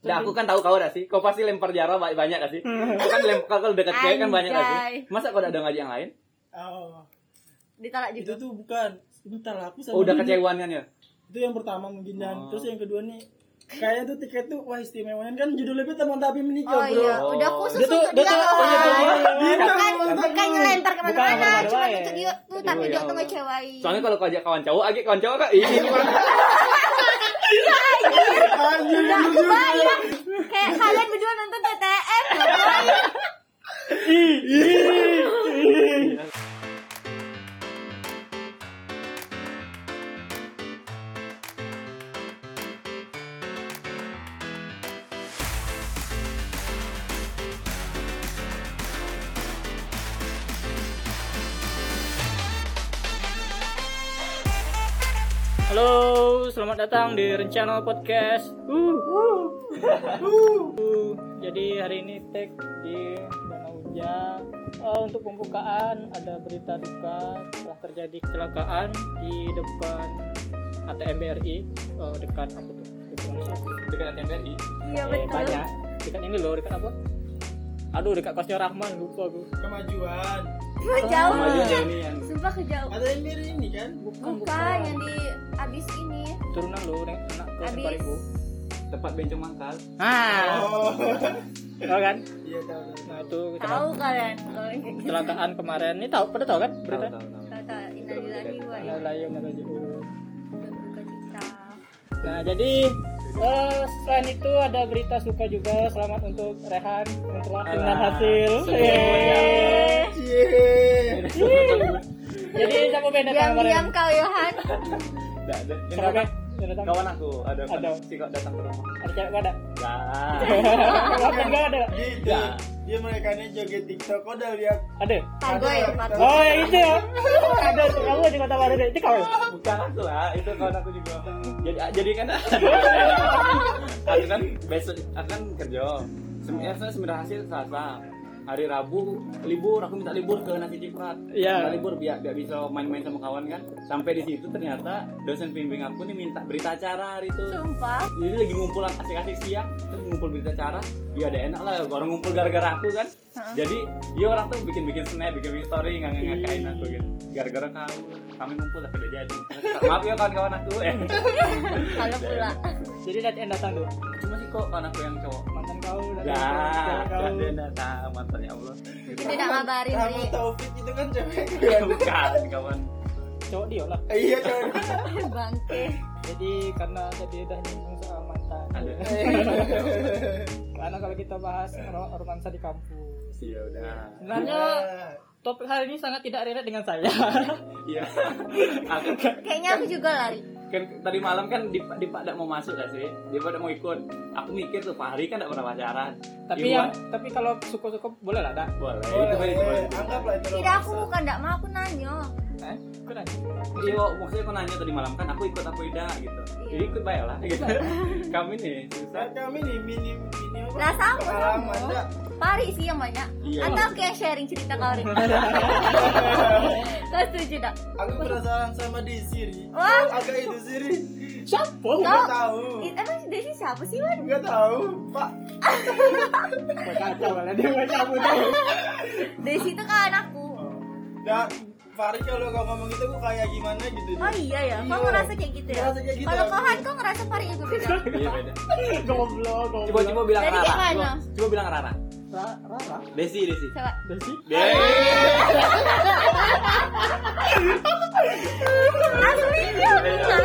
Nah, aku kan tahu kau dah sih. Kau pasti lempar jarak banyak, banyak gak sih? Kau kan lempar kalau dekat cewek kan banyak Anjay. sih? Masa kau ada ngajak yang lain? Oh, Ditolak itu juga. tuh bukan. Bentar lah, aku sama Oh, udah kecewaan kan ya? Itu yang pertama mungkin dan Oh. terus yang kedua nih kayaknya tuh tiket tuh wah istimewanya kan judulnya tuh teman tapi menikah Oh bro. iya, Oh. udah khusus Dia tuh- untuk dia dia. tuh- oh. Bukan bukan nyelentar ke mana-mana, cuma untuk dia tuh tapi dia tuh ngecewain. Soalnya kalau kau ajak kawan cowok, agak kawan cowok kan ini Udah kebayang kayak kalian berdua nonton TTM ngapain? Selamat datang di Rencana Podcast. Uh. Uh. Jadi hari ini tag di Danau Uja. Eh, untuk pembukaan ada berita duka telah terjadi kecelakaan di depan ATM BRI eh, dekat apa tuh? Dekat? Dekat TMRI. Iya Eh, betul. banyak. Dekat ini loh, dekat apa? Aduh, dekat Kosnya Rahman lupa aku. Kemajuan. Cuma jauh. Maju ini yang Sumpah kejauh. Ada yang mirip ini kan? Bukan yang di abis ini. Turunan loh, nek enak ke Habis. 4000. tempat bencong mangkal. Ah, Oh. tahu kan? Iya tahu tahu. Nah, itu Tahu kalian yang kecelakaan kemarin. Ini tahu, pada tahu kan Tahu, berita? tahu, tahu. Tahu tahu innalillahi wa inna ilaihi cita. Nah, jadi eh, selain itu ada berita suka juga. Selamat untuk Rehan yang telah dengan Alah, hasil. Yeay. Jadi siapa beda datang Diam-diam kemarin? kau Yohan. Nggak ada. Kawan aku ada Ada. si kok datang ke rumah. Ada cewek nggak ada? Enggak. Nggak ada? Dia, dia, dia mereka nih joget TikTok. Kau udah lihat? Ada. Ada. pagoy. Oh, yang itu ya. Ada tuh kamu di kota baru deh. Itu kau. Bukan aku lah, itu kawan aku juga. Jadi jadi kan aku kan besok aku kan kerja. Sebenarnya sembilan hasil Selasa. Hari Rabu libur, aku minta libur ke nasi ciprat. Iya. Minta libur biar biar bisa main-main sama kawan kan. Sampai di situ ternyata dosen pembimbing aku nih minta berita acara hari itu. Sumpah. Jadi lagi ngumpul asik-asik siang, terus ngumpul berita acara. Ya ada enak lah, orang ngumpul gara-gara aku kan. Jadi dia orang tuh bikin-bikin snap, bikin story nggak ngakain aku gitu. Gara-gara kamu, kami ngumpul tapi udah jadi. Maaf ya kawan-kawan aku eh. Kalau pula. Jadi nanti yang datang tuh. Kok kawan aku yang cowok. Mantan kau. Ya, ada yang datang mantan ya Allah. Itu tidak ngabarin Kamu nih. Taufik itu kan cewek. Bukan kawan. Cowok dia lah. Iya cewek. Bangke. Jadi karena tadi udah nyinggung soal mantan. Karena kalau kita bahas ro- romansa di kampus. Iya udah. Sebenarnya topik hari ini sangat tidak relate dengan saya. Iya. Aku Kayaknya aku juga lari. Kan tadi malam kan Dipa Dipa tidak mau masuk gak sih? Dipa tidak mau ikut. Aku mikir tuh Fahri kan tidak pernah pacaran. tapi Iwan, yang tapi kalau suka-suka boleh lah, dak. boleh. Boleh, Itu boleh, itu boleh. Anggaplah itu. Tidak aku bukan tidak mau aku nanya. Eh, kau nanya. Iya, maksudnya aku nanya tadi malam kan aku ikut aku tidak gitu. Jadi ikut baik lah gitu. Kami nih susah. Kan kami nih minim minim? Lah sama sama. Pari sih yang banyak. Iya. Atau yang sharing cerita kau Rin. Kau setuju tak? Aku penasaran sama Desiri. Wah. Agak itu Siri. Siapa? Enggak tahu. Emang si Desi siapa sih Wan? Enggak tahu, Pak. Kau kacau lah dia nggak tahu tahu. Desi itu kan aku. Fahri kalau kau ngomong gitu kok kayak gimana gitu. Oh iya ya, kau Iya. ngerasa kayak gitu ya? Ngerasa kayak gitu Kalau aku. kau ngerasa Pari itu beda? Iya beda. Goblok, goblok. Coba coba bilang Jadi Rara. coba bilang Rara. Ra- Rara. Desi Desi. Coba. Desi. Desi. Asli dia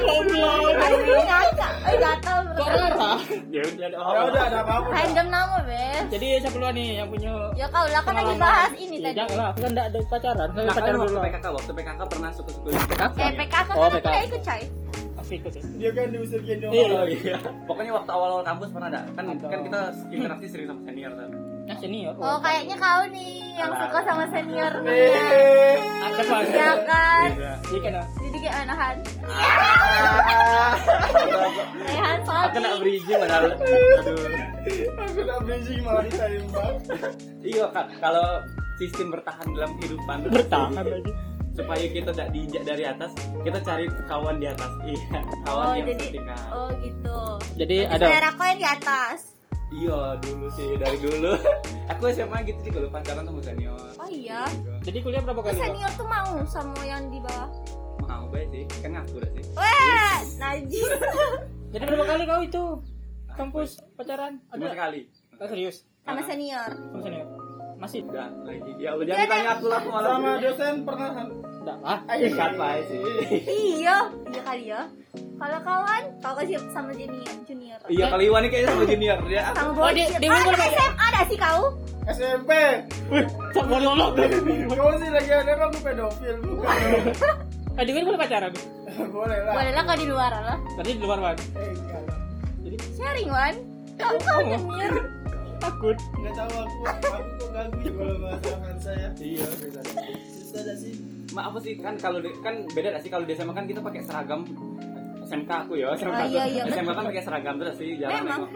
Goblok. Asli ngakak. Eh gatal. Kok Rara? Ya udah ada Ya udah ada apa-apa. Random nama bes. Jadi siapa duluan nih yang punya Ya kau lah kan lagi bahas ini tadi. Jangan lah, aku kan enggak ada pacaran. Saya Nah, pacaran waktu dulu. PKK, waktu PKK pernah suka-suka PKK. Eh PKK Oh, kan aku PKK. tidak ikut. Aku ya. Dia kan diusir gendong. Iya. Oh iya. Pokoknya waktu awal-awal kampus pernah ada. Kan kan kita interaksi sering sama senior kan. Nah, senior. Oh kayaknya kau nih yang suka sama senior. Eh. Ada apa? Ya kan? Iya. Iya kan? Jadi kayak mana Han? Ah. Rehan Aku nak berizin padahal. Aduh. Aku udah bridging malah ditembak. Iya kan kalau sistem bertahan dalam kehidupan Bertahan lagi. supaya kita tidak diinjak dari atas kita cari kawan di atas iya kawan Oh yang jadi setingkat oh gitu. Jadi Berarti ada Selera kau yang di atas. Iya dulu sih dari dulu. Aku SMA gitu sih kalau pacaran sama senior. Oh iya. Jadi kuliah berapa kali? Senior tuh mau sama yang di bawah. Mau baik sih, kan ngaku dah sih. Wah, najis. Jadi berapa kali kau itu kampus pacaran? Cuma sekali. Ah, serius? Sama senior. Kamu senior? Masih? Udah lagi. Ya udah jangan tanya aku lah malah. Sama dosen pernah? Enggak ah. Dekat lah sih. Iya, iya kali ya. Kalau kawan, kau kasih sama junior, junior. Iya kali Iwan ini kayaknya sama junior ya. Sama Oh, dia Ah? SMA ada sih kau? SMP. Wih, tak mau lolok. Kau sih lagi ada aku pedofil bukan? Eh, dengar boleh pacaran? Boleh lah. Boleh lah kau di luar lah. Tadi di luar Wan. Eh, enggak lah. Jadi Sharing Wan. Kau kau Oh. junior. takut. Enggak tahu aku aku kok ganggu ya kalau masakan saya. Iya, bisa. Susah dah sih. Ma apa sih kan kalau di- kan beda dah sih kalau di SMA kan kita pakai seragam SMK aku ya SMK Oh, aku. iya, iya, SMK kan pakai seragam terus sih jarang Memang. nengok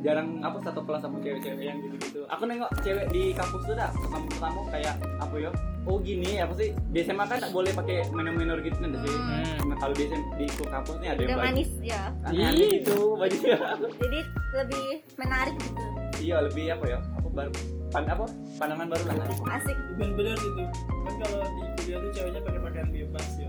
jarang apa satu kelas sama cewek-cewek yang gitu-gitu aku nengok cewek di kampus tuh dah pertama pertama kayak apa ya oh gini apa sih di SMA kan tak boleh pakai minor-minor gitu kan sih Hmm. nah kalau di SM, di kampus nih ada yang baju manis ya. aneh Ih. gitu bajunya Jadi lebih menarik gitu. iya lebih apa ya apa baru pan apa pandangan baru lah Asik. Bener-bener sih tuh. Kan kalau di kuliah tuh ceweknya pakai pakaian bebas ya.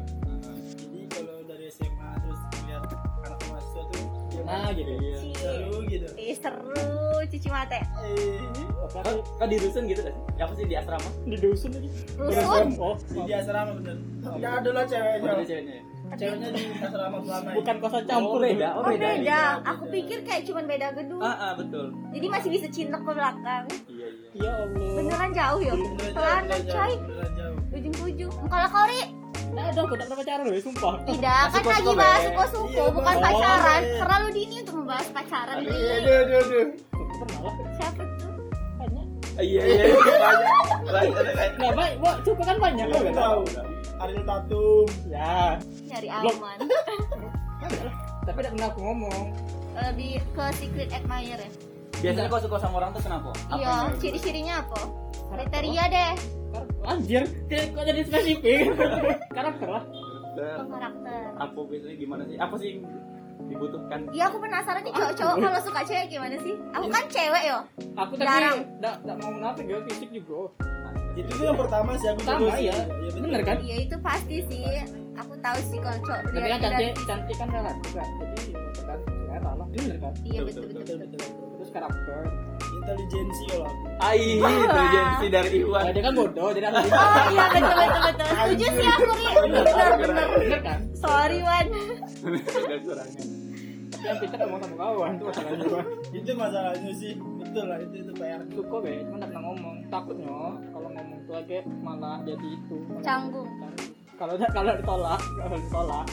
Nah, gitu. iya seru gitu. Ih, seru cuci mata. Eh, Kau, kau di rusun gitu kan? Apa sih di asrama? Di dusun lagi. Rusun. Oh, di di asrama bener. Ya ada lah Oh, ceweknya. ada ceweknya ya? Ceweknya di asrama selama bukan kosan campur Oh, beda. Oh, Oh, beda. beda. beda. Aku pikir kayak cuma beda gedung. Ah, ah, betul. Jadi masih bisa cinlok ke belakang. Iya, iya. Ya Allah. Beneran jauh ya? Beneran jauh, Pelan coy. Ujung ujung. Kalau kau Ri? Nah, ada aku tak pernah pacaran loh, sumpah. Tidak, kan lagi bahas Be. suko-suko, Iya, bukan pacaran. Oh, iya. Terlalu dini untuk membahas pacaran. Aduh, aduh, aduh, aduh. Siapa tuh? Banyak. Iya, iya. iya. Banyak. Banyak. Nah, baik, Wak, suka kan banyak Aku kan? tahu. Ariel Tatum. Ya. Nyari aman. Tapi tidak pernah aku ngomong. Lebih ke secret admirer ya? Biasanya kau suka sama orang tuh kenapa? Apa Iya, ciri-cirinya apa? Kriteria deh. Kar- Anjir, kayak kok jadi spesifik. Karakter lah. Oh, karakter. Apa biasanya gimana sih? Apa sih yang dibutuhkan? Iya aku penasaran nih cowok-cowok kalau suka cewek gimana sih? Aku kan cewek yo. Aku tadi Jarang. enggak enggak mau munafik ya fisik juga. Itu tuh yang pertama sih aku iya. Iya, bener. Bener kan? Iya itu pasti sih. Aku tahu sih kalau cowok Tapi kan cantik, cantik kan relatif kan. Jadi ya, tergantung selera lah. Ini bener kan? Iya Betul, betul betul, betul. Karakter. Intelijensi kalau aku. Ai, intelijensi dari Iwan. Nah, dia kan bodoh, jadi harus Oh iya betul betul betul. Setuju sih aku. Benar benar. bener kan? Sorry Wan. Ada kurangnya. Tapi yang pintar ngomong sama kawan itu masalahnya gua. Itu masalahnya sih. Betul lah itu itu PR. Suka be, cuma pernah ngomong. Takutnya kalau ngomong tuh aja malah jadi itu. Canggung. Kalau kalau ditolak, kalau ditolak,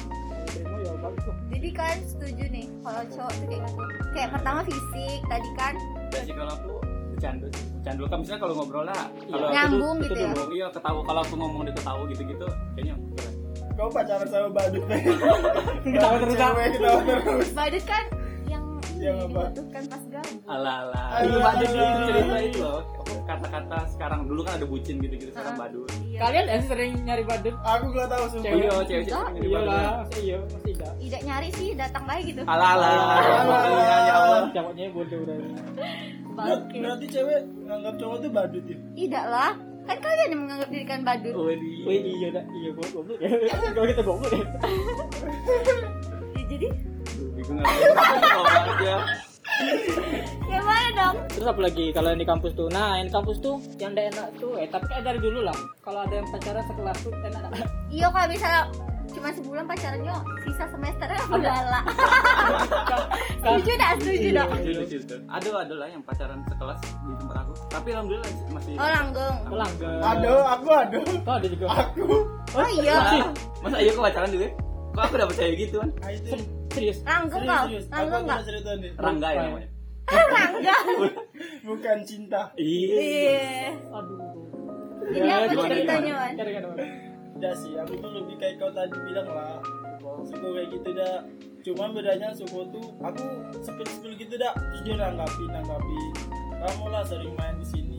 demo ya bagus tuh. Jadi kan setuju nih kalau cowok tuh kayak gitu. Kayak pertama fisik tadi kan. Dan sih kalau aku bercanda. Bercanda kan misalnya kalau ngobrol lah. Kalau Iya. Nyambung itu gitu ya? dulu, Iya, ketawa kalau aku ngomong dia ketawa gitu-gitu kayaknya keren. Kau pacaran sama badut deh. Ketawa terus. Cewek ketawa terus. Badut kan yang Yang apa? dibutuhkan pas gabung. Alah alah. Alah. Itu badut itu cerita itu loh. Kata-kata sekarang dulu kan ada bucin gitu-gitu sekarang Ah. badut. Iya. Kalian ya sering nyari badut? Aku gak tahu sumpah. Cewek. Iya, sering jadi Iya lah, iya, masih tidak. Tidak nyari sih, datang baik gitu. Alah alah. Alah. Ya Allah. Cowoknya bodoh udah. Berarti cewek nganggap cowok tuh badut ya? Tidak lah. Kan kalian yang menganggap diri kan badut. Waduh. Wih iya dah, iya gua goblok ya. Kalau kita goblok ya. Jadi bingung apa aja. Gimana dong? Terus apa lagi kalau yang di kampus tuh? Nah, yang di kampus tuh yang tidak enak tuh, eh tapi kayak dari dulu lah. Kalau ada yang pacaran sekelas tuh enak. Iya kalau misalnya cuma sebulan pacarannya sisa semesternya udahlah. setuju dah, setuju lucu, lucu. Ada ada lah yang pacaran sekelas di tempat aku. Tapi alhamdulillah masih. Oh langgeng. Pelanggan. Ada, aku ada. Oh, ada juga. Aku. Oh iya. Masa, iya kok pacaran dulu? Kok aku dapet cewek gitu kan? Serius. Langgeng kau. Langgeng enggak? cerita nih. Rangga ya namanya. Rangga. Bukan cinta. Iya. Iya. Aduh. Jadi apa gimana, ceritanya, Wan? Udah sih, aku tuh lebih kayak kau tadi bilang lah. Suku kayak gitu dah. Cuma bedanya suku tuh aku sepil-sepil gitu dah. Terus dia nanggapi, nanggapi. Kamu lah sering main di sini,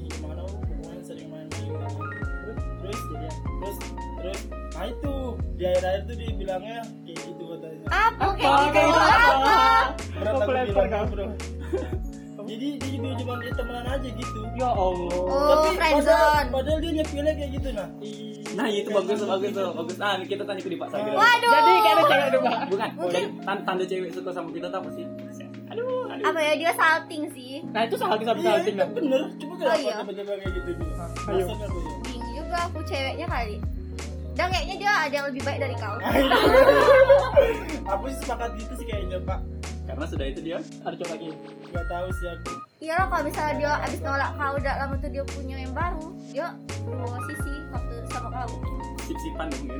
Terus, terus, terus, terus. Nah itu di akhir-akhir tuh dia bilangnya kayak gitu katanya. Apa kayak Apa? gitu? Kayak gitu Apa? apa? Berat Oh, aku bilangnya kau. bro. jadi dia juga cuma dia temenan aja gitu Ya Allah. Oh, tapi padahal, padahal dia nyepilnya kayak gitu nah Nah itu bagus tuh bagus tuh bagus. Ah kita tanya ke Dipak Sagir. Waduh. Jadi kan ada cewek dong, Pak. Bukan. Mungkin Tan- tanda cewek suka sama kita tuh apa sih? Aduh. aduh. apa ya dia salting sih. Nah itu salah satu iya salting kan. bener cuma kenapa iya. tiba-tiba kayak gitu gitu Ayo. Juga aku ceweknya kali. Dan kayaknya dia ada yang lebih baik dari kau. aku sih sepakat gitu sih kayaknya pak Karena sudah itu dia. Ada cowok lagi. nggak tahu sih aku Iya loh kalau misalnya dia abis nolak kau udah lama tuh dia punya yang baru. Dia dua sisi waktu sama kau. Sip-sipan ya mungkin.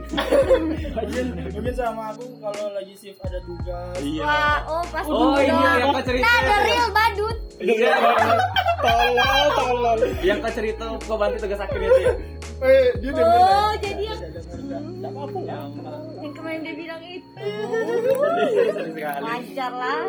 mungkin mungkin sama aku kalau lagi shift ada tugas Iya. Wah, oh pas Oh iya yang kau cerita. Nah, ada real badut. Iya. tolol tolol Yang kau cerita kau bantu tugas akhir itu ya. Eh dia Oh, dah. jadi yang yang kemarin dia bilang itu. Wajar lah.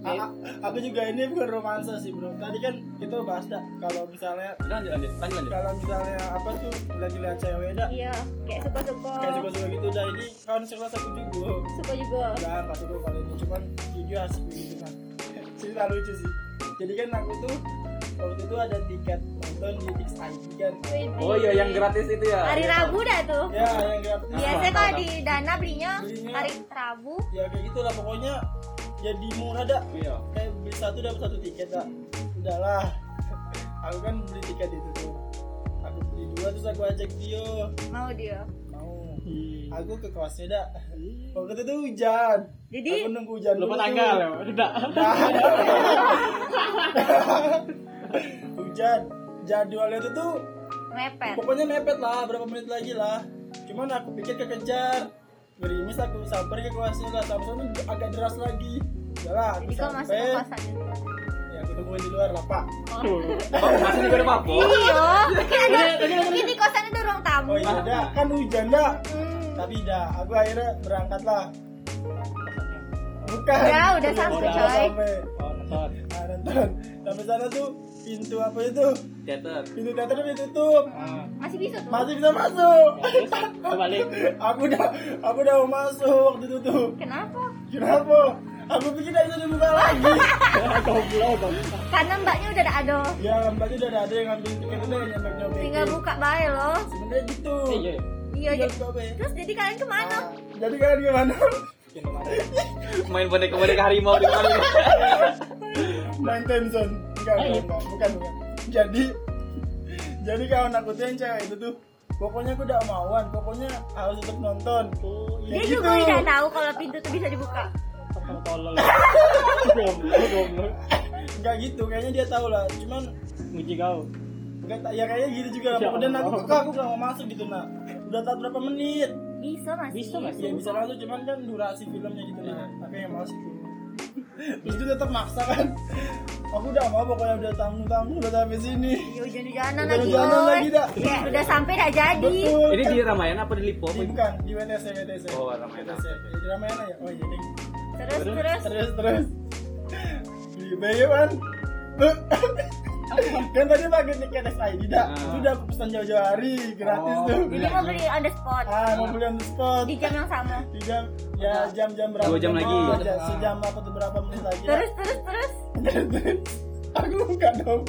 A- aku juga ini bukan romansa sih bro tadi kan kita bahas dah kalau misalnya Lanjut lanjut lanjut lanjut. kalau misalnya apa tuh lagi lihat cewek dah Iya, kayak suka-suka. kayak suka-suka gitu dah ini kawan sekelas aku juga Suka juga. Enggak, enggak suka kali ini cuman jujur asik begitu kan cerita lucu sih jadi kan aku tuh waktu itu ada tiket nonton di ID kan. Oh iya yang gratis itu ya. Hari Rabu dah tuh. ya yang gratis Biasanya kalau di Dana belinya Belinya. hari Rabu. ya kayak gitulah pokoknya jadi murah dah Iya. kayak beli satu dapat satu tiket dah udahlah aku kan beli tiket itu tuh aku beli dua terus aku ajak dia Mau dia. mau Ih. aku ke kelasnya dah waktu itu tuh hujan Jadi aku nunggu hujan Lupa tanggal ya. Tidak. hujan jadwalnya itu tuh mepet. pokoknya mepet lah berapa menit lagi lah cuman aku pikir kekejar gerimis aku sampai ke kelasnya lah sampai agak deras lagi Udah aku Jadi kau masuk sampai ke kosan. ya aku tungguin di luar lah pak Oh, masih juga ada apa? Iya, ada mungkin di kosan itu ruang tamu. oh iya dah kan hujan dah Hmm. tapi dah aku akhirnya berangkat lah bukan Udah, udah sampai, coy. Oh, nonton. nah, nonton sampai sana tuh pintu apa itu Teater. pintu teater udah ditutup Ah. Masih bisa tuh. masih bisa masuk Ya, kembali. aku udah aku udah mau masuk waktu itu tuh Kenapa? kenapa aku pikir dari tadi buka lagi Goblok. Karena mbaknya udah ada ado. ya mbaknya udah ada yang ngambil tiket udah yang nyampe nyampe Tinggal buka bae loh. sebenarnya gitu Iya. Iya, bae. terus jadi kalian ke mana? Nah, jadi kalian kemarin. Main boneka-boneka harimau di ini. main tension enggak iya. enggak, enggak. Bukan bukan. Jadi jadi kawan aku tuh yang cewek itu tuh pokoknya aku udah mauan. Pokoknya harus tetap nonton. Oh, Dia gitu. juga udah tahu kalau pintu tuh bisa dibuka. Tolol. Enggak gitu kayaknya dia tahu lah. Cuman Muji kau. enggak tak- ya kayaknya gitu juga lah. Ya dan aku kok aku gak mau masuk gitu nah udah tak berapa menit? Bisa masih. Bisa masih. ya bisa masuk. Cuman kan durasi filmnya gitu nah aku yang masuk. Tuh terus dia tetap maksa kan aku udah mau pokoknya udah tanggung tanggung udah sampai sini Iya, hujan-hujanan lagi. Lagi, dah. Kayak udah sampai dah jadi. betul Ini di Ramayana apa di Lipo? Di- bukan di WTC WTC Oh, Ramayana. Di Ramayana ya oh iya ding Terus terus. terus terus beli bayi kan tadi pakai tiket SID dah Ah. itu udah aku pesan jauh-jauh hari gratis Oh, tuh Jadi mau beli on the spot. ah mau beli on the spot Di jam yang sama. di jam ya jam-jam berapa Dua jam lagi. Jam- sejam apa tuh berapa menit lagi. Terus terus terus. Aku buka dong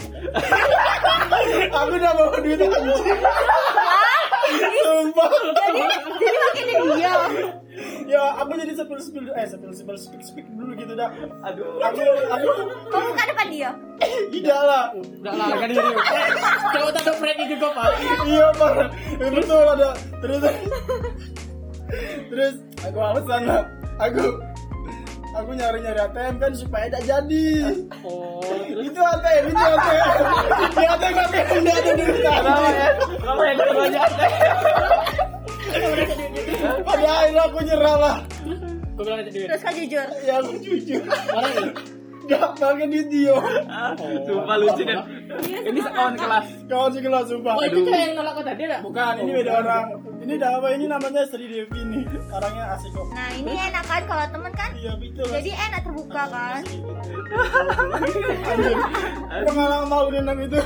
aku udah bawa duit anjing sumpah Jadi makin dia. ya aku jadi sepil sepil eh sepil sepil speak speak dulu gitu dah Aduh. aku aku Kamu buka depan dia. tidak lah Enggak lah, kan ini. Coba tak prank itu kok, Pak. iya pak Eh, betul ada terus terus aku alasan lah aku aku nyari nyari ATM kan supaya tidak jadi. Oh, terus? Itu ATM itu ATM di ATM ATM tidak ada duit Kenapa ya? Kenapa ya? Ada banyak pada akhirnya aku nyerah lah. Gue bilang aja duit. Terus kau jujur. ya aku jujur. Gak pakai duit dia Sumpah lucu kan. Ini sekawan kelas. kawan sekelas sumpah. Oh, itu yang nolak kau tadi enggak? bukan ini beda orang ini dah apa? Ini namanya Sri Devi nih. Orangnya asik kok. Nah ini enak kan kalau temen kan. iya betul. Jadi enak terbuka kan. Anjir, pengalaman malu dengan itu.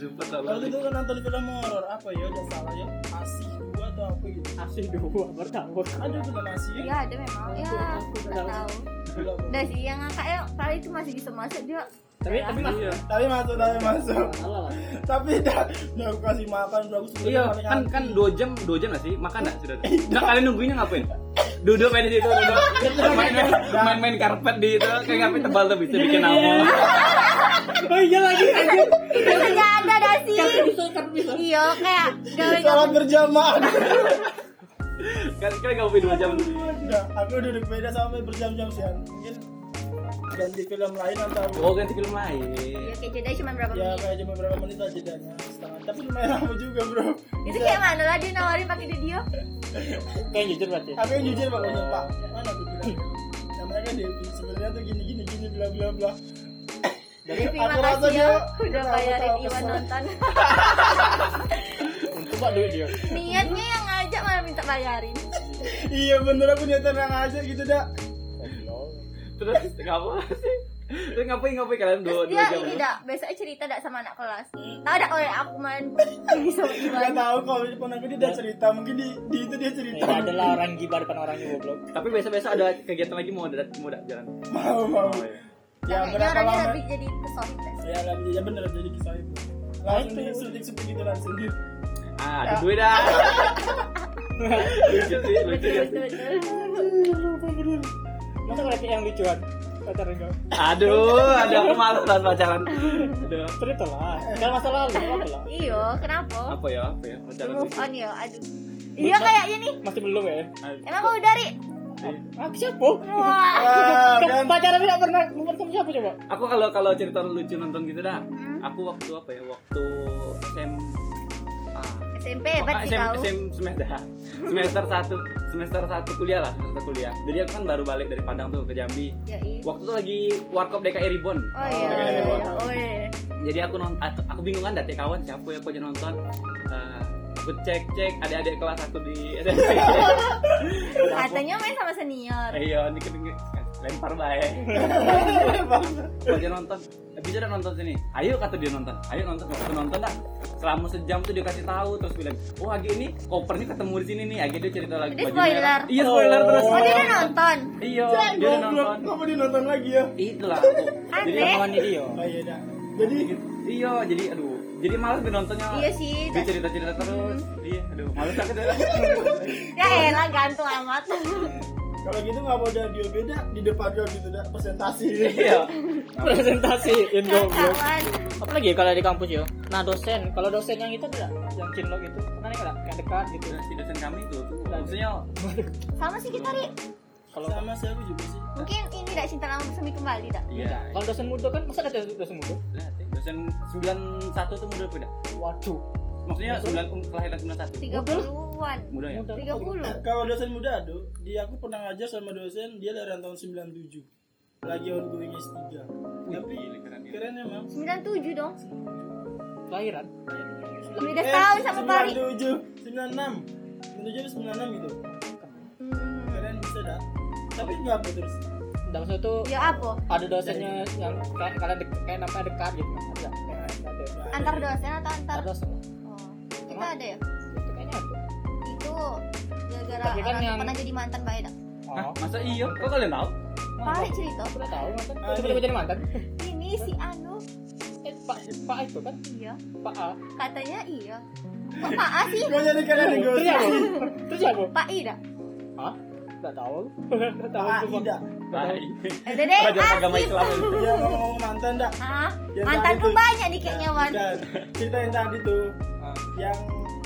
Sumpah waktu itu kan nonton film horor. Apa ya? Udah salah ya? Asih dua atau apa gitu? Asih dua bertanggung. ada film asih ya? Iya ada memang. Ya Aku nggak tahu. Udah sih yang ngakaknya kali itu masih bisa masuk dia. Tapi tapi mas Iya. Tapi masuk, tapi masuk. Tapi dah, udah aku kasih makan, udah aku sebenarnya Iya, kan kan dua jam, dua jam nggak sih? Makan nggak sudah? Nah kalian nungguinnya ngapain? Duduk main di situ, duduk main main main karpet di itu, kayak ngapain tebal tuh bisa bikin apa? oh iya lagi Itu saja ada dah sih. bisa kan bisa Iya kayak Salat berjamaah. Kan kalian ngapain dua jam? Aku duduk beda sampai berjam-jam sih. Mungkin ganti film lain atau Oh ganti film lain. Iya kayak jeda cuma berapa ya menit. kayak cuma beberapa menit aja jedanya setengah. Tapi lumayan lama juga bro. Itu kayak mana lah dia nawarin pakai video. kayak jujur berarti Aku yang jujur pokoknya pak. Mana aku bilang? Namanya kan Devi. Sebenarnya tuh gini gini gini bla bla bla. Devi Aku rasa makasih dia ya udah bayarin Iwan nonton. untuk pak duit dia Niatnya yang ngajak malah minta bayarin. iya bener aku niatan yang aja gitu dah. Terus ngapa sih? Terus ngapain ngapain kalian dua Terus dua dia jam? ini dak biasanya cerita dak sama anak kelas. Tahu dak oleh aku main Iwan. tahu kalau pun aku dia udah cerita mungkin di, di itu dia cerita. ya adalah orang gibah depan orangnya goblok Tapi biasa-biasa ada kegiatan lagi mau ada mau ada jalan. Mau mau. Oh, iya. Ya Kayaknya berapa lama? lebih jadi Ya alhamdulillah ya bener jadi kisah itu. Langsung di syuting gitu langsung di. Ah, ada duit dah. lucu sih, lucu Betul ya. betul betul. Masa kalau yang lucuan pacaran kau Aduh, ada aku malas banget pacaran. Aduh. cerita lah kan masa lalu apa lah Iyo, kenapa? Apa ya? Apa ya? Pacaran. Move on ya, aduh. Iya kayaknya nih. masih belum ya Emang kau dari? aku siapa Wah. Pacaran tidak pernah kamu siapa coba Aku kalau kalau cerita lucu nonton gitu dah. Hmm. Aku waktu apa ya? Waktu SM SMP hebat sih kau. Semester semester satu semester satu kuliah lah semester kuliah. Jadi aku kan baru balik dari Padang tuh ke Jambi. Ya, iya. Waktu itu lagi warkop DKI Ribbon. Oh iya, DKI iya, Ribbon. iya. Oh iya. Jadi aku nonton, aku bingung kan dati kawan siapa ya aku aja nonton. Eh, aku cek cek adik-adik kelas aku di. Katanya main sama senior. Iya, ini kan lempar baik. Aja nonton. Eh, bisa dah nonton sini. Ayo kata dia nonton. Ayo nonton. Aku nonton dah. Selama sejam tuh dia kasih tahu terus bilang, "Oh, Agi ini kopernya ketemu di sini nih." Agi dia cerita lagi Jadi spoiler. Iya, spoiler terus. Oh dia udah nonton. Iya, dia udah nonton. kamu dia nonton lagi ya? Itulah. Jadi kawan dia Oh iya dah. Jadi iya, jadi aduh. Jadi malas gue nontonnya. Iya sih. Dia cerita-cerita terus. Iya, aduh, malas aku deh. Ya elah gantung amat. kalau gitu nggak mau ada dia beda di depan dia gitu dah presentasi. Iya. presentasi in goblok apalagi ya kalau di kampus yo nah dosen kalau dosen yang itu tidak yang cinlok itu kan enggak kayak dekat gitu Nah, si dosen kami itu tuh maksudnya Sama sih kita ri. Kalau Sama sih aku juga sih. Mungkin ini tidak cinta lama bersemi kembali tak? iya. kalau dosen muda kan masa ada dosen muda Lihat ya, dosen 91 tuh muda beda. waduh Maksudnya 9 um, kelahiran 91. Tiga puluhan. Muda ya? Tiga puluh. Kalau dosen muda aduh, di aku pernah ngajar sama dosen dia dari tahun 97 lagi ongoing S3 tapi gila, keren ya. emang Sembilan tujuh dong. kelahiran Beda tahun sama Pari. 97 96 97 96 gitu tapi nggak Enggak maksud itu Ya apa? ada dosennya yang kayak kalian dek, kayak namanya dekat gitu ada Antar dosen atau antar? dosen Oh, kita ada ya. itu kayaknya ada Itu gara-gara Tapi kan yang- pernah jadi mantan baik tak? Hah, oh masa iya? Kok kalian tahu? Pari cerita. aku udah tahu mantan Ah, Kok tiba-tiba jadi mantan Ini si Anu. eh pak pak itu kan Iya. pak A Katanya iya. Kok Pak A sih? kok jadi kalian negosiasi terus siapa Pak I dah. Hah? Nggak tahu. Nggak tahu. ah tidak. Eh, Dede, agama. Islam itu. dia ngomong mantan dah Mantan tuh. banyak nih kayaknya, Wan. dan cerita yang tadi tuh Ah. yang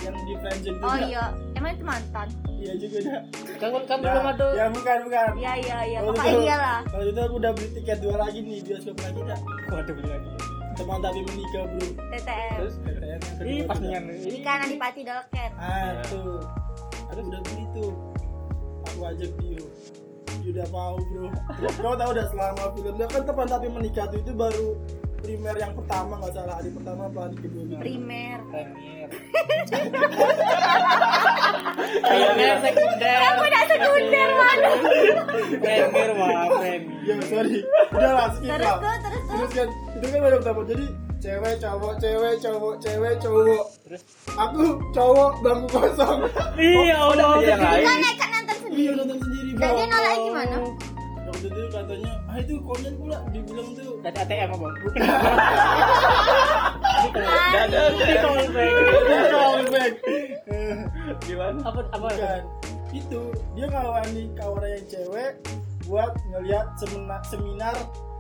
yang di friendzone itu Oh iya, emang itu mantan. iya juga dah Kan kan Ya, belum ada. ya bukan bukan Iya iya iya, pokoknya itu- dia lah. kalau itu aku udah beli tiket dua lagi nih bioskop lagi dah Waduh beli lagi. teman tapi menikah bro TTM. Terus TTM yang kedua Ih, pas tuh, nian. dah. Ih, Ikan Adipati Dolken. ah tuh aku udah beli tuh aku ajak dia dia udah mau bro kau tahu udah selama film dia kan teman tapi menikah tuh itu baru primer yang pertama nggak salah hari pertama apa hari kedua gitu. Primer. Premier. Premier sekunder. Aku udah sekunder, Wan. Premier wah, premier. ya sorry udah lah skip Terus lah terus terus kan itu kan baru pertama jadi cewek cowok cewek cowok cewek cowok Terus aku cowok bangku kosong Iya, Allah. Iya, yang lain. Iya sendiri. nonton sendiri bro dia nolak gimana? waktu itu katanya itu konyol pula dibilang tuh dari ATM apa bukan. Ini callback. Dia callback. Gimana? apa apa Bukan. Itu dia ngawani kawan yang cewek buat ngelihat seminar, seminar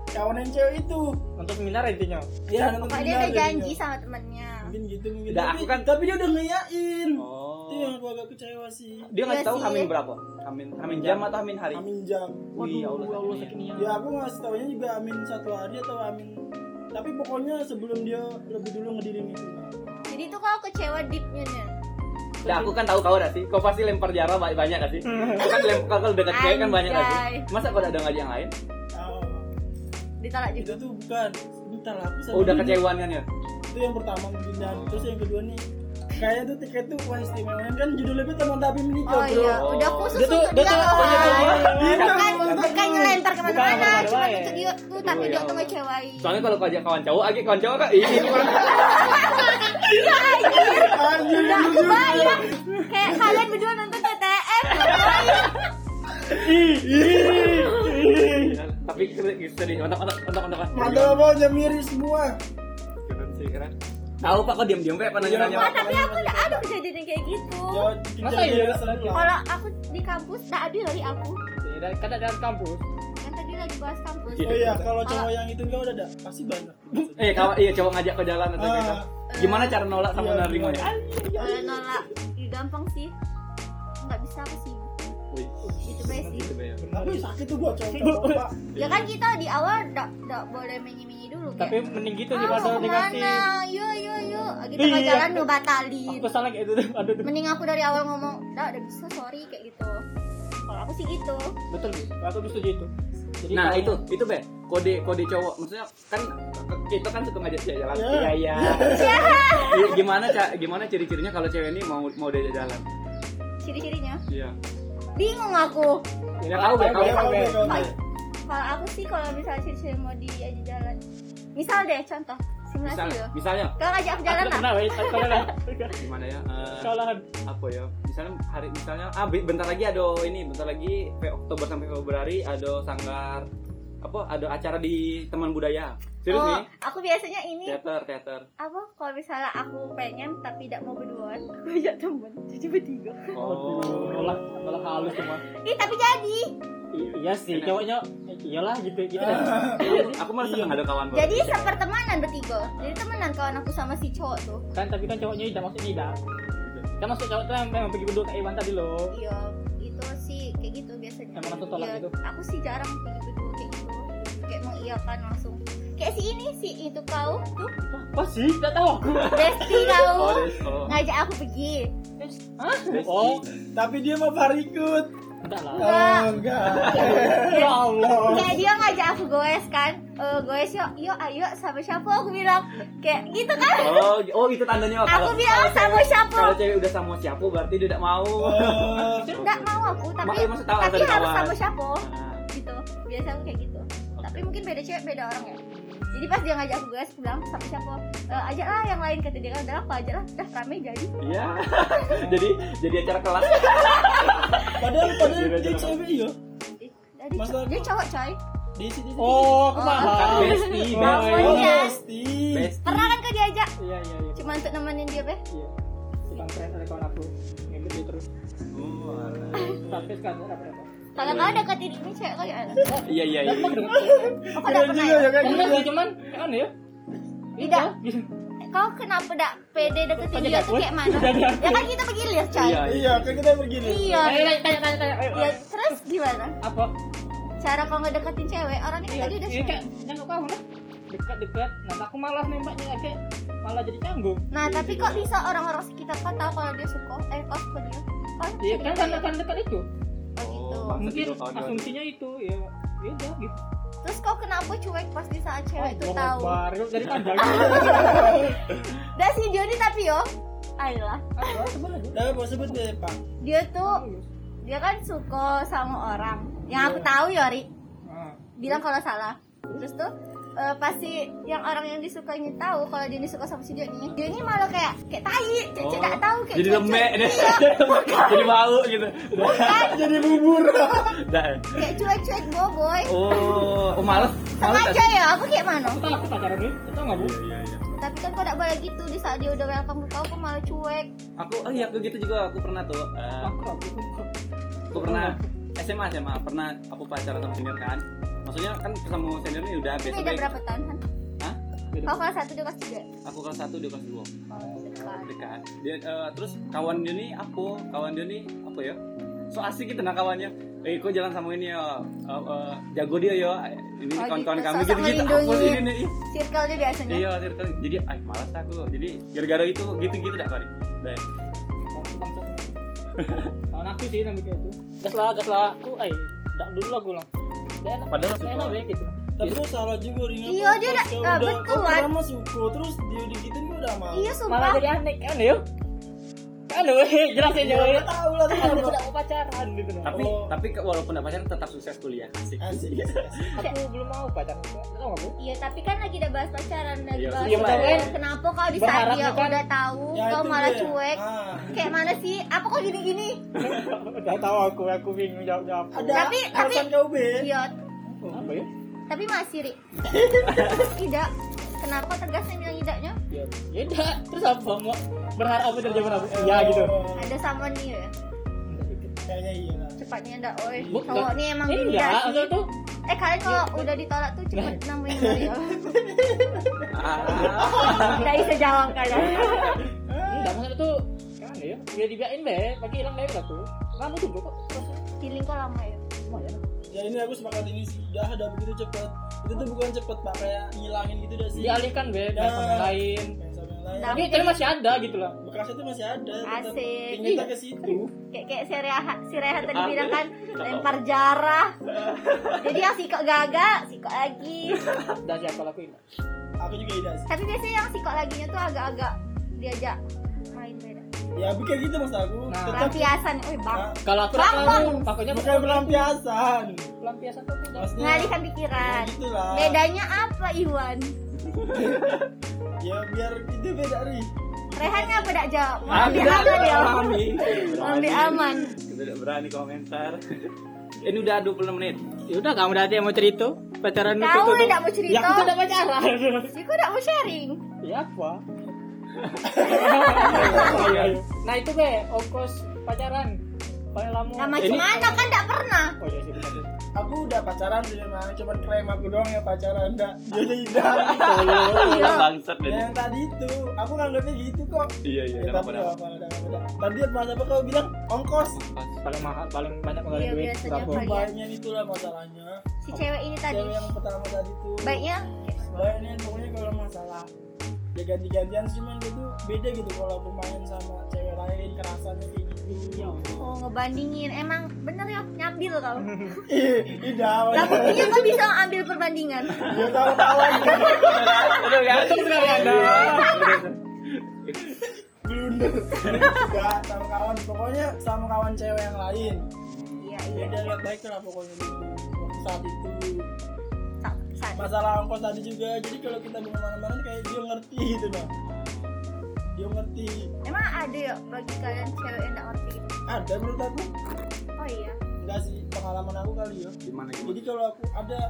kawan yang cewek itu. untuk seminar intinya Ya, nonton Pokoknya dia seminar udah janji sama temennya Mungkin gitu mungkin. Udah, tapi, aku kan- tapi dia udah ngeyain. Oh. Itu yang aku agak kecewa sih. Dia ngasih Iya tahu sih. hamin berapa? Hamin hamin jam atau hamin hari? Amin jam. Wih, ya Allah, ya Allah sakitnya. sakitnya Ya aku ngasih taunya juga amin satu hari atau amin tapi pokoknya sebelum dia lebih dulu ngedirin itu jadi tuh kau kecewa deepnya nih Nah, aku kan tahu kau dah sih. Kau pasti lempar jarak banyak banyak gak sih? Kau kan lempar kalau dekat cewek kan banyak gak sih? Masa kau ada ngajak yang lain? Oh, ditolak itu juga tuh bukan bentar lah, aku Oh, udah kecewaan kan ya? itu yang pertama mungkin dan terus yang kedua nih kayak tuh tiket tuh wah istimewa. Kan judulnya tuh teman tapi menikah oh bro. iya. Udah khusus Dia tuh- untuk dia dia tuh- dia tuh- Iya, bukan kan? bukan ngelentar Bukan ke mana-mana cuma untuk dia tuh tapi dia tuh ngecewain. Soalnya kalau kau ajak kawan cowok, lagi kawan cowok kan ini anjir udah aku bayang kayak kalian berdua nonton TTM Tapi sedih, untuk untuk untuk untuk. mantap apa aja miris semua? Keren sih, keren. Tahu Pak kok diam-diam kayak pernah nanya Wah, tapi aku udah ada kejadian yang kayak gitu. Ya Masa iya? kalau aku di kampus tak ada dari aku. Dari kan dari kampus. Kan tadi lagi bahas kampus. Oh iya kalau cowok yang itu enggak udah ada. Pasti banyak. Eh, kawan iya cowok ngajak ke jalan atau Ah. gitu. Gimana cara nolak sama Iya, nerimanya? kalau nolak ya gampang sih. Nggak bisa aku sih Wih, gitu baik sih. Gitu ya. tapi sakit tuh buat cowok pak. Ya kan kita di awal nggak nggak boleh menyi-menyi dulu tapi kayak, mending gitu ah daripada mau dikasih yuk yuk yuk kita Iya. mau jalan ngebatalin aku salah kayak itu tuh aduh mending aku dari awal ngomong udah udah bisa sorry kayak gitu. Kalau aku sih gitu. Betul aku setuju itu. Jadi Nah kalau- itu itu be kode kode cowok. Maksudnya kan kita kan suka ngajak cewek jalan. Ya. Iya iya. Iya, Gimana ca gimana ciri-cirinya kalau cewek ini mau mau diajak jalan? ciri-cirinya? Iya. bingung aku. Ya tahu be, tahu kalau aku sih kalau misalnya ciri-ciri mau diajak jalan misal deh contoh. Simulasi Misalnya, loh misalnya. Kalau ngajak jalan tidak lah gimana ya? eh, kalau apa ya? Misalnya hari misalnya ah be- bentar lagi ada ini, bentar lagi Fe- Oktober sampai Februari ada sanggar apa ada acara di teman budaya. Serius oh nih? aku biasanya ini Teater, teater. apa kalau misalnya aku pengen tapi tidak mau berduaan aku ajak temen jadi bertiga Oh. malah malah halus cuma ih tapi jadi iya sih Enak. cowoknya iyalah gitu gitu kan Aku malah seneng ada kawan baru. jadi sepertemanan bertiga jadi temenan kawan aku sama si cowok tuh kan tapi kan cowoknya tidak maksudnya tidak kan maksud cowok tuh yang memang pergi berdua kayak Iwan tadi loh iya itu sih kayak gitu biasanya Emang langsung tolak Iya, gitu? aku sih jarang pergi gitu kayak mengiyakan langsung. Kayak si ini si itu kau. Tuh apa sih? Tidak tahu aku. Besti kau. Oh, oh. ngajak aku pergi. Hah? Oh tapi dia mau parikut enggak lah. Enggak. oh enggak. Ya Allah. kayak dia ngajak aku goes kan. Eh goes yuk yuk ayo sama siapa? Aku bilang kayak gitu kan. Oh, oh itu tandanya aku bilang sama siapa? Kalau cewek udah sama siapa berarti dia tidak mau. Oh, nggak mau aku tapi tahu tapi harus sama siapa? Nah, gitu. Biasa aku kayak gitu tapi mungkin beda cewek beda orang ya jadi pas dia ngajak aku guys aku bilang sama siapa e, ajak lah yang lain kata dia kan udah aku ajak lah udah rame jadi Iya. jadi jadi acara kelas. padahal padahal dia iya. cewek ya Eh, jadi Masa- dia cowok coy di sini oh aku Oh. paham Besti, Oh, besti. iya. iya. pernah kan kau diajak iya iya iya cuma untuk nemenin dia be iya tukang keren ada kawan aku ngikut dia terus Oh, alah. sampai sekarang ada kalau kau deketin ini cewek kau ya. Iya iya iya. aku udah pernah ya ya kayak gitu sih cuman kan ya. Tidak. Kau kenapa dak pede deketin Kau dia tuh kayak mana? Ya kan kita pergi lihat coy Iya. iya. Kayak kita begini. Iya. Tanya tanya tanya tanya ya terus gimana? Apa? Cara kau ngedeketin cewek orangnya kan iya tadi udah iya cewek kayak nengok kamu lah dekat dekat nah aku malah nembaknya kayak malah jadi canggung. Nah, tapi kok bisa orang-orang sekitar kau tahu kalau dia suka? Eh, kau suka dia? Kau iya kan kan kan dekat itu Oh. Oh, mungkin itu asumsinya itu ya ya udah gitu Terus kau kenapa cuek pas di saat cewek itu Allah tahu? Itu dari panjang Dan si Joni tapi yo, ayolah. apa sebut aja Dah apa sebut deh pak Dia tuh dia kan suka sama orang. Yang aku tahu Yori Nah, bilang kalau salah. Terus tuh eh, pasti yang orang yang disukainya tahu kalau dia ini suka sama si dia ini dia ini malah kayak kayak tai cek Oh, tak tahu kayak jadi lembek deh iya jadi bau gitu. Jadi bubur. Dah. kayak cuek-cuek boboy. Oh oh males. Males. sengaja ya aku kayak mana? Aku tahu aku pacaran dulu, itu nggak bu? iya iya tapi kan kau tidak boleh gitu di saat dia udah welcome ke kau kau malah cuek. Aku oh iya aku gitu juga aku pernah tuh eh, Akrab, aku aku pernah SMA SMA pernah aku pacaran sama senior kan maksudnya kan sama senior ini udah biasa beda berapa tahun kan Hah? kau kelas satu dia kelas tiga. Aku kelas satu dia kelas dua. Oh dekat dekat. Dia eh, terus kawan dia nih aku. Kawan dia nih apa ya? So asik gitu nah kawannya. Eh kok jalan sama ini ya? Eh, eh, jago dia ya. Ini Oh, kawan-kawan gitu. kami gitu gitu aku ini? nih circle dia biasanya? Iya circle. Jadi ay malas aku. Jadi gara-gara itu gitu-gitu dah kali Dah. Kawan aku sih namanya itu. Gas lah, gas lah. Aku, ay, dak dulu lah gue lah. Padahal dia enak suka. ya gitu. tapi lu salah juga ringan Iya, dia udah- ah, betul, Wan. lama suku terus dia digituin gue udah mau iya Malah sumpah jadi aneh kan ya? Kan weh, jelasin ya ya. tahu lah kenapa. tidak mau pacaran gitu loh. tapi Oh. tapi walaupun gak pacaran tetap sukses kuliah asik asik Aku belum mau pacaran. Tahu nggak bu? Iya tapi kan lagi udah bahas pacaran lagi Iya, bahas iya, pacaran. betul. Kenapa kau di saat dia kan- udah tahu Ya, kau malah dia. cuek? Ah. Kayak mana sih? Apa kok gini-gini? Udah tahu aku, aku bingung jawab jawab. ada Tapi- alasan tapi- Iya, Apa ya? tapi masih ri. tidak. Kenapa tegasnya bilang tidaknya? Ya, ya udah. Terus apa mau berharap apa dari jawaban apa? Iya gitu. Ada sama nih ya. kayaknya iya lah Cepatnya ndak oi. Cowok nih emang Eh, enggak, sih. tuh Eh kalian kalau udah ditolak tuh cepet nemuin Mario. ah. Tidak bisa jawab kalian. enggak maksudnya tuh kan ya. Ya dibiarin deh, pagi hilang deh tuh. Kamu tuh kok Feeling kok lama ya. lumayan. ya ini aku sepakat ini sih udah ada begitu cepet itu tuh bukan cepet pak kayak ngilangin gitu dah sih Dialihkan be, Ya. sama yang lain. Nah. Tapi tapi masih ada gitu lah. bekasnya tuh masih ada Asik. Iya. ke situ Kayak kayak si Rehat, si Rehat tadi bilang kan lempar jarah. Jadi yang sikok gagak, sikok lagi. Dan siapa lakuin? aku juga tidak sih Tapi biasanya yang sikok laginya tuh agak-agak diajak. Ya bukan gitu mas aku Nah. tetap Pelampiasan, wih bang. Kalau aku Bang, bang. pokoknya bukan pelampiasan pelampiasan tuh tidak. maksudnya Mengalihkan ya pikiran. gitu lah Bedanya apa Iwan? ya biar itu beda ri Rehan ngapa tidak jawab? Mau Ah, ambil tidak, aman dia. berani. Mau ambil Berani. aman. Kita tidak berani komentar ini udah 26 menit Ya udah kamu nanti yang mau cerita pacaran itu Kau tidak mau Ya cerita. aku tidak pacaran. Ya, kau tidak mau sharing. ya apa? nah itu be. Ongkos pacaran. Paling lama. Nah macam mana? Kan tidak pernah. Oh iya sih aku udah pacaran dengan mana? Cuman klaim aku doang yang pacaran enggak dia tidak Iya. bangsat Ya, yang tadi itu. Aku nganggapnya gitu kok. Iya iya ya, udah tapi apa apa apa tadi mas apa kau bilang ongkos. Paling mahal, paling banyak mengalir Iya, duit. biasanya berapa? baiknya itulah masalahnya. Si cewek ini tadi. cewek yang pertama tadi tuh Baiknya? Baiknya pokoknya kalau masalah ya ganti-gantian sih cuman itu beda gitu kalau aku main sama cewek lain kerasannya kayak gitu. Oh ngebandingin. Emang bener ya nyambil kau. ih tidak Lah buktinya kau bisa ambil perbandingan. ya tahu tahu aja. Udah ya sekali anda blunder enggak sama kawan. Pokoknya sama kawan cewek yang lain. Iya ya iya. dia lihat baik lah pokoknya. Saat itu masalah ongkos tadi juga jadi kalau kita mau ke mana-mana kayak dia ngerti gitu nah dia ngerti Emang ada ya bagi kalian cewek yang tidak ngerti gitu? ada menurut aku Oh iya. enggak sih pengalaman aku kali ya gimana jadi gimana kalau aku ada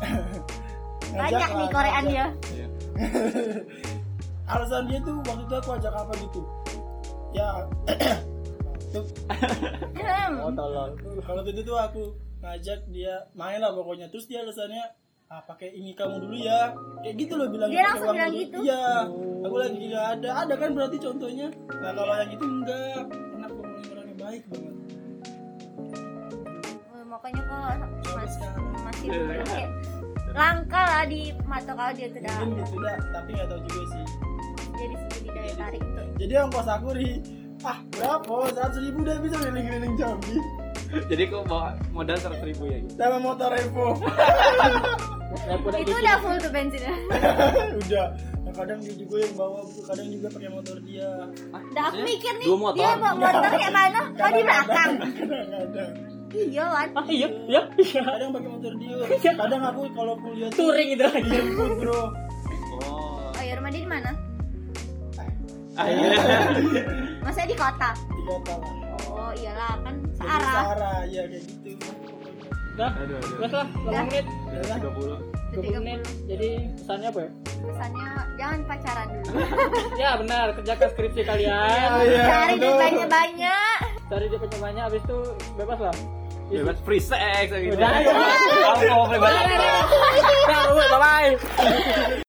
Banyak ngajak nih Korean dia. Iya. alasan dia tuh waktu itu aku ajak apa gitu ya tuh Hmm. Oh tolong. kalau itu tuh aku ngajak dia main lah pokoknya terus dia alasannya ah pakai ini kamu dulu ya. Kayak gitu loh bilang Dia pakai langsung bilang dulu. gitu? iya aku lagi nggak ada. Ada kan berarti contohnya? Nah kalau yang itu enggak. Enak pokoknya orangnya baik banget. Oh, makanya kok Sampai mas, masih belum kayak langka lah di mata kau dia tuh dah. mungkin gitu tapi nggak tahu juga sih. Jadi sih jadi daya tarik tuh. jadi ongkos aku ri ah berapa? Seratus ribu udah bisa keliling-keliling Jambi. Jadi kok bawa modal seratus ribu ya gitu? Sama motor Evo Itu udah full tuh bensinnya. udah. Nah, kadang dia juga yang bawa kadang juga pakai motor dia. Ah, Dah aku maksudnya mikir nih motor. dia bawa motor kayak mana? Kau di belakang. iya Wan. Ah iya iya iya. Kadang pakai motor dia. Kadang aku kalau kuliah touring itu lagi. Jemput bro Oh. oh ya rumah dia di mana? Ah, iya. masa di kota? Tiga tahun oh iyalah kan searah. searah ya kayak gitu Dah, Aduh, aduh. Terus lah, 8 Dah. menit Udah lah. 30. 20 menit Jadi pesannya apa ya? pesannya jangan pacaran dulu Ya benar, kerjakan skripsi kalian iya, cari duit betul. banyak banyak Cari dia banyak abis itu bebas lah Bebas free sex gitu. Udah, ayo. Kamu mau bebas. Bye bye